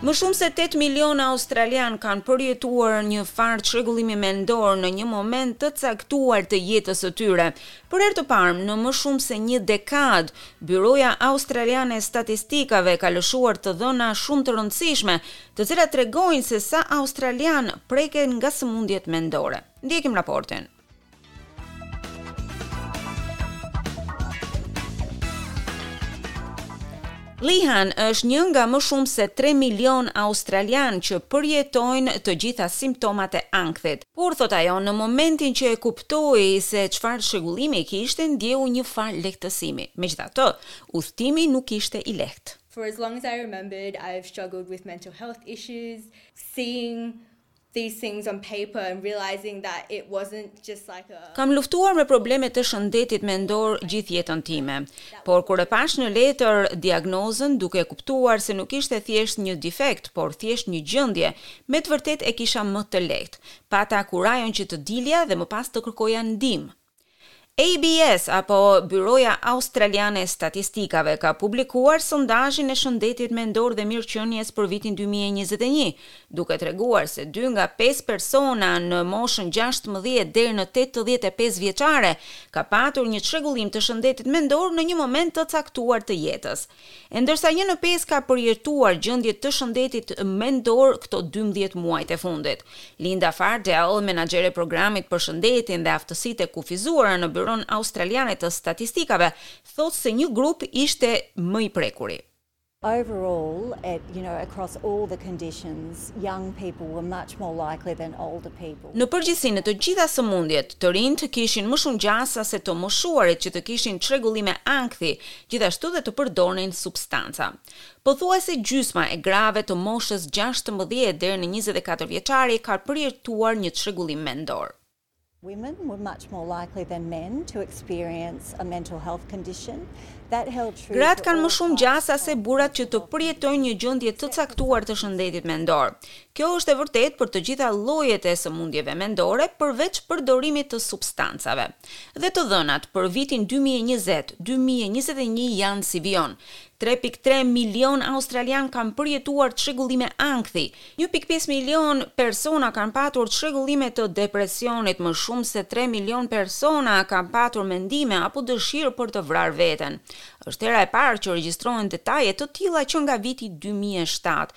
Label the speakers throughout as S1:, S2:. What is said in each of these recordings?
S1: Më shumë se 8 milionë australianë kanë përjetuar një farë çrregullimi mendor në një moment të caktuar të jetës së tyre. Për herë të parë në më shumë se një dekadë, Byroja Australiane e Statistikave ka lëshuar të dhëna shumë të rëndësishme të cilat tregojnë se sa australianë preken nga sëmundjet mendore. Ndjekim raportin. Lihan është një nga më shumë se 3 milionë australianë që përjetojnë të gjitha simptomat e ankthit. Por thotë ajo, në momentin që e kuptoi se çfarë çrregullimi kishte, ndjeu një farë lehtësimi. Megjithatë, udhëtimi nuk ishte i lehtë.
S2: For as long as I remembered I've struggled with mental health issues, seeing these things on paper and realizing that it wasn't just like a.
S1: Kam luftuar me probleme të shëndetit mendor gjithë jetën time, por kur e pashë në letër diagnozën duke e kuptuar se nuk ishte thjesht një difekt por thjesht një gjendje, me të vërtetë e kisha më të lehtë. Pata kurajon që të dilja dhe më pas të kërkoja ndihmë. ABS apo Byroja Australiane e Statistikave ka publikuar sondazhin e shëndetit mendor dhe mirëqenies për vitin dy mijë e njëzet e një, duke treguar se dy nga pesë persona në moshën gjashtëmbëdhjetë deri në tetëdhjetë e pesë vjeçare ka patur një çrregullim të shëndetit mendor në një moment të caktuar të jetës. E ndërsa një në pesë ka përjetuar gjendje të shëndetit mendor këto dymbëdhjetë muajt e fundit. Linda Fardell, menaxhere e programit për shëndetin dhe aftësitë e kufizuara në Byronë Australiane të Statistikave, thotë se një grup ishte më i prekuri.
S3: Overall, at, you know, across all the conditions, young people were much more likely than older people.
S1: Në përgjithësi në të gjitha sëmundjet, të rinjtë kishin më shumë gjasa se të moshuarit që të kishin çrregullime ankthi gjithashtu dhe të përdornin substanca. Pothuajse gjysma e grave të moshës gjashtëmbëdhjetë deri në njëzet e katër vjeçare ka përjetuar një çrregullim mendor.
S3: Women were much more likely than men to experience a mental health condition. That held true for all types of.
S1: Gratë kanë më shumë gjasa se burrat që të përjetojnë një gjendje të caktuar të shëndetit mendor. Kjo është e vërtetë për të gjitha llojet e sëmundjeve mendore përveç përdorimit të substancave. Dhe të dhënat për vitin dy mijë e njëzet, dy mijë e njëzet e një janë si vijon, Tre pikë tre milionë australianë kanë përjetuar çrregullime ankthi, një pikë pesë milionë persona kanë patur çrregullime të depresionit, më shumë se tre milionë persona kanë patur mendime apo dëshirë për të vrarë veten. Është hera e parë që regjistrohen detaje të tilla që nga viti dy mijë e
S4: shtatë,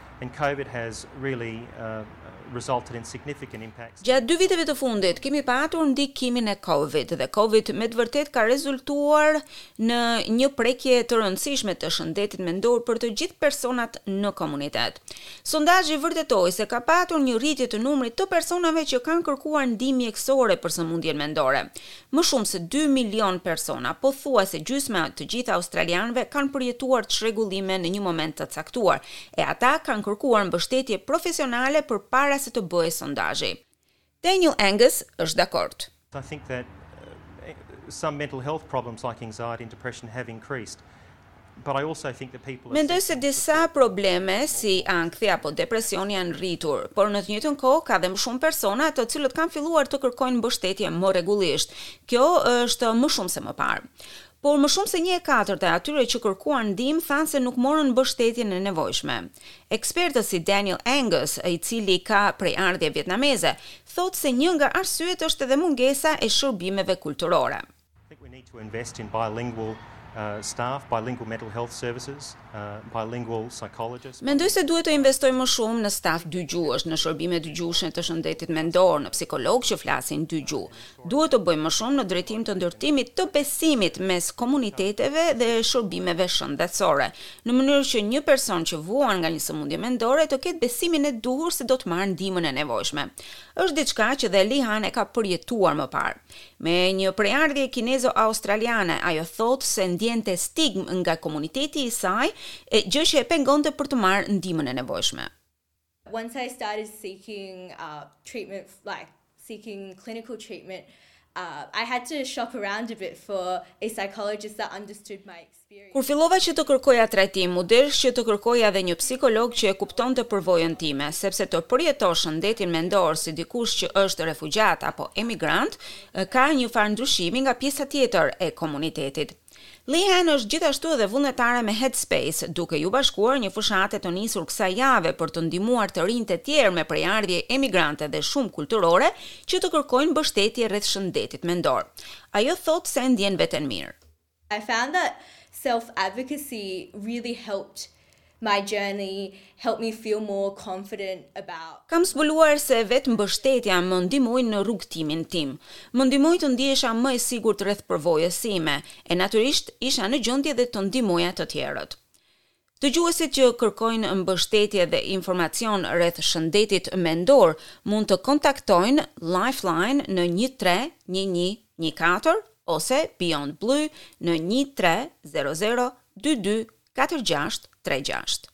S1: Gjatë dy viteve të fundit kemi patur ndikimin e Covid dhe Covid me të vërtetë ka rezultuar në një prekje të rëndësishme të shëndetit mendor për të gjithë personat në komunitet. Sondazhi vërtetoi se ka patur një rritje të numrit të personave që kanë kërkuar ndihmë mjekësore për sëmundjen mendore, Më shumë se dy milionë persona, pothuajse gjysma e të gjithë australianëve, kanë përjetuar çrregullime në një moment të caktuar, e ata kanë kërkuar mbështetje profesionale përpara se të bëhej sondazhi. Daniel Angus është dakord.
S4: I think that some mental health problems like anxiety and depression have increased.
S1: Mendoj se disa probleme si ankthi apo depresioni janë rritur, por në të njëjtën kohë ka dhe më shumë persona të cilët kanë filluar të kërkojnë mbështetje më rregullisht. Kjo është më shumë se më parë. Por më shumë se një e katërt e atyre që kërkuan ndihmë thanë se nuk morën mbështetjen e nevojshme. Ekspertët si Daniel Angus, i cili ka prejardhje vietnameze, thotë se një nga arsyet është edhe mungesa e shërbimeve kulturore. Mendoj se duhet të investojmë më shumë në staf dygjuhësh, në shërbime dygjuhëshe të shëndetit mendor, në psikologë që flasin dy gjuhë. Duhet të bëjmë më shumë në drejtim të ndërtimit të besimit mes komuniteteve dhe shërbimeve shëndetësore, në mënyrë që një person që vuan nga një sëmundje mendore të ketë besimin e duhur se do të marrë ndihmën e nevojshme. Është diçka që dhe Lihan e ka përjetuar më parë. Me një prejardhje kinezo-australiane, ajo thotë se ndjente stigmë nga komuniteti i saj, gjë që e pengonte për të marrë ndihmën e nevojshme.
S2: Once I started seeking treatment like seeking clinical treatment I had to shop around a bit for a psychologist that understood my experience.
S1: Kur fillova që të kërkoja trajtim, u desh që të kërkoja dhe një psikolog që e kuptonte përvojën time, sepse të përjetosh shëndetin mendor si dikush që është refugjat apo emigrant, ka një farë ndryshimi nga pjesa tjetër e komunitetit. Lihan është gjithashtu edhe vullnetare me Headspace, duke iu bashkuar një fushate të nisur kësaj jave për të ndihmuar të rinjtë e tjerë me prejardhje emigrante dhe shumëkulturore që të kërkojnë mbështetje rreth shëndetit mendor. Ajo thotë se e ndjen veten mirë.
S2: I found that self advocacy really helped my journey, helped me feel more confident about.
S1: Kam zbuluar se vetëmbështetja më ndihmoi në rrugëtimin tim. Më ndihmoi të ndihesha më e sigurt rreth përvojës sime, e natyrisht isha në gjendje dhe të ndihmoja të tjerët. Dëgjuesit që kërkojnë mbështetje dhe informacion rreth shëndetit mendor mund të kontaktojnë Lifeline në një tre një një një katër ose Beyond Blue në një tre zero zero dy dy katër gjashtë tre gjashtë.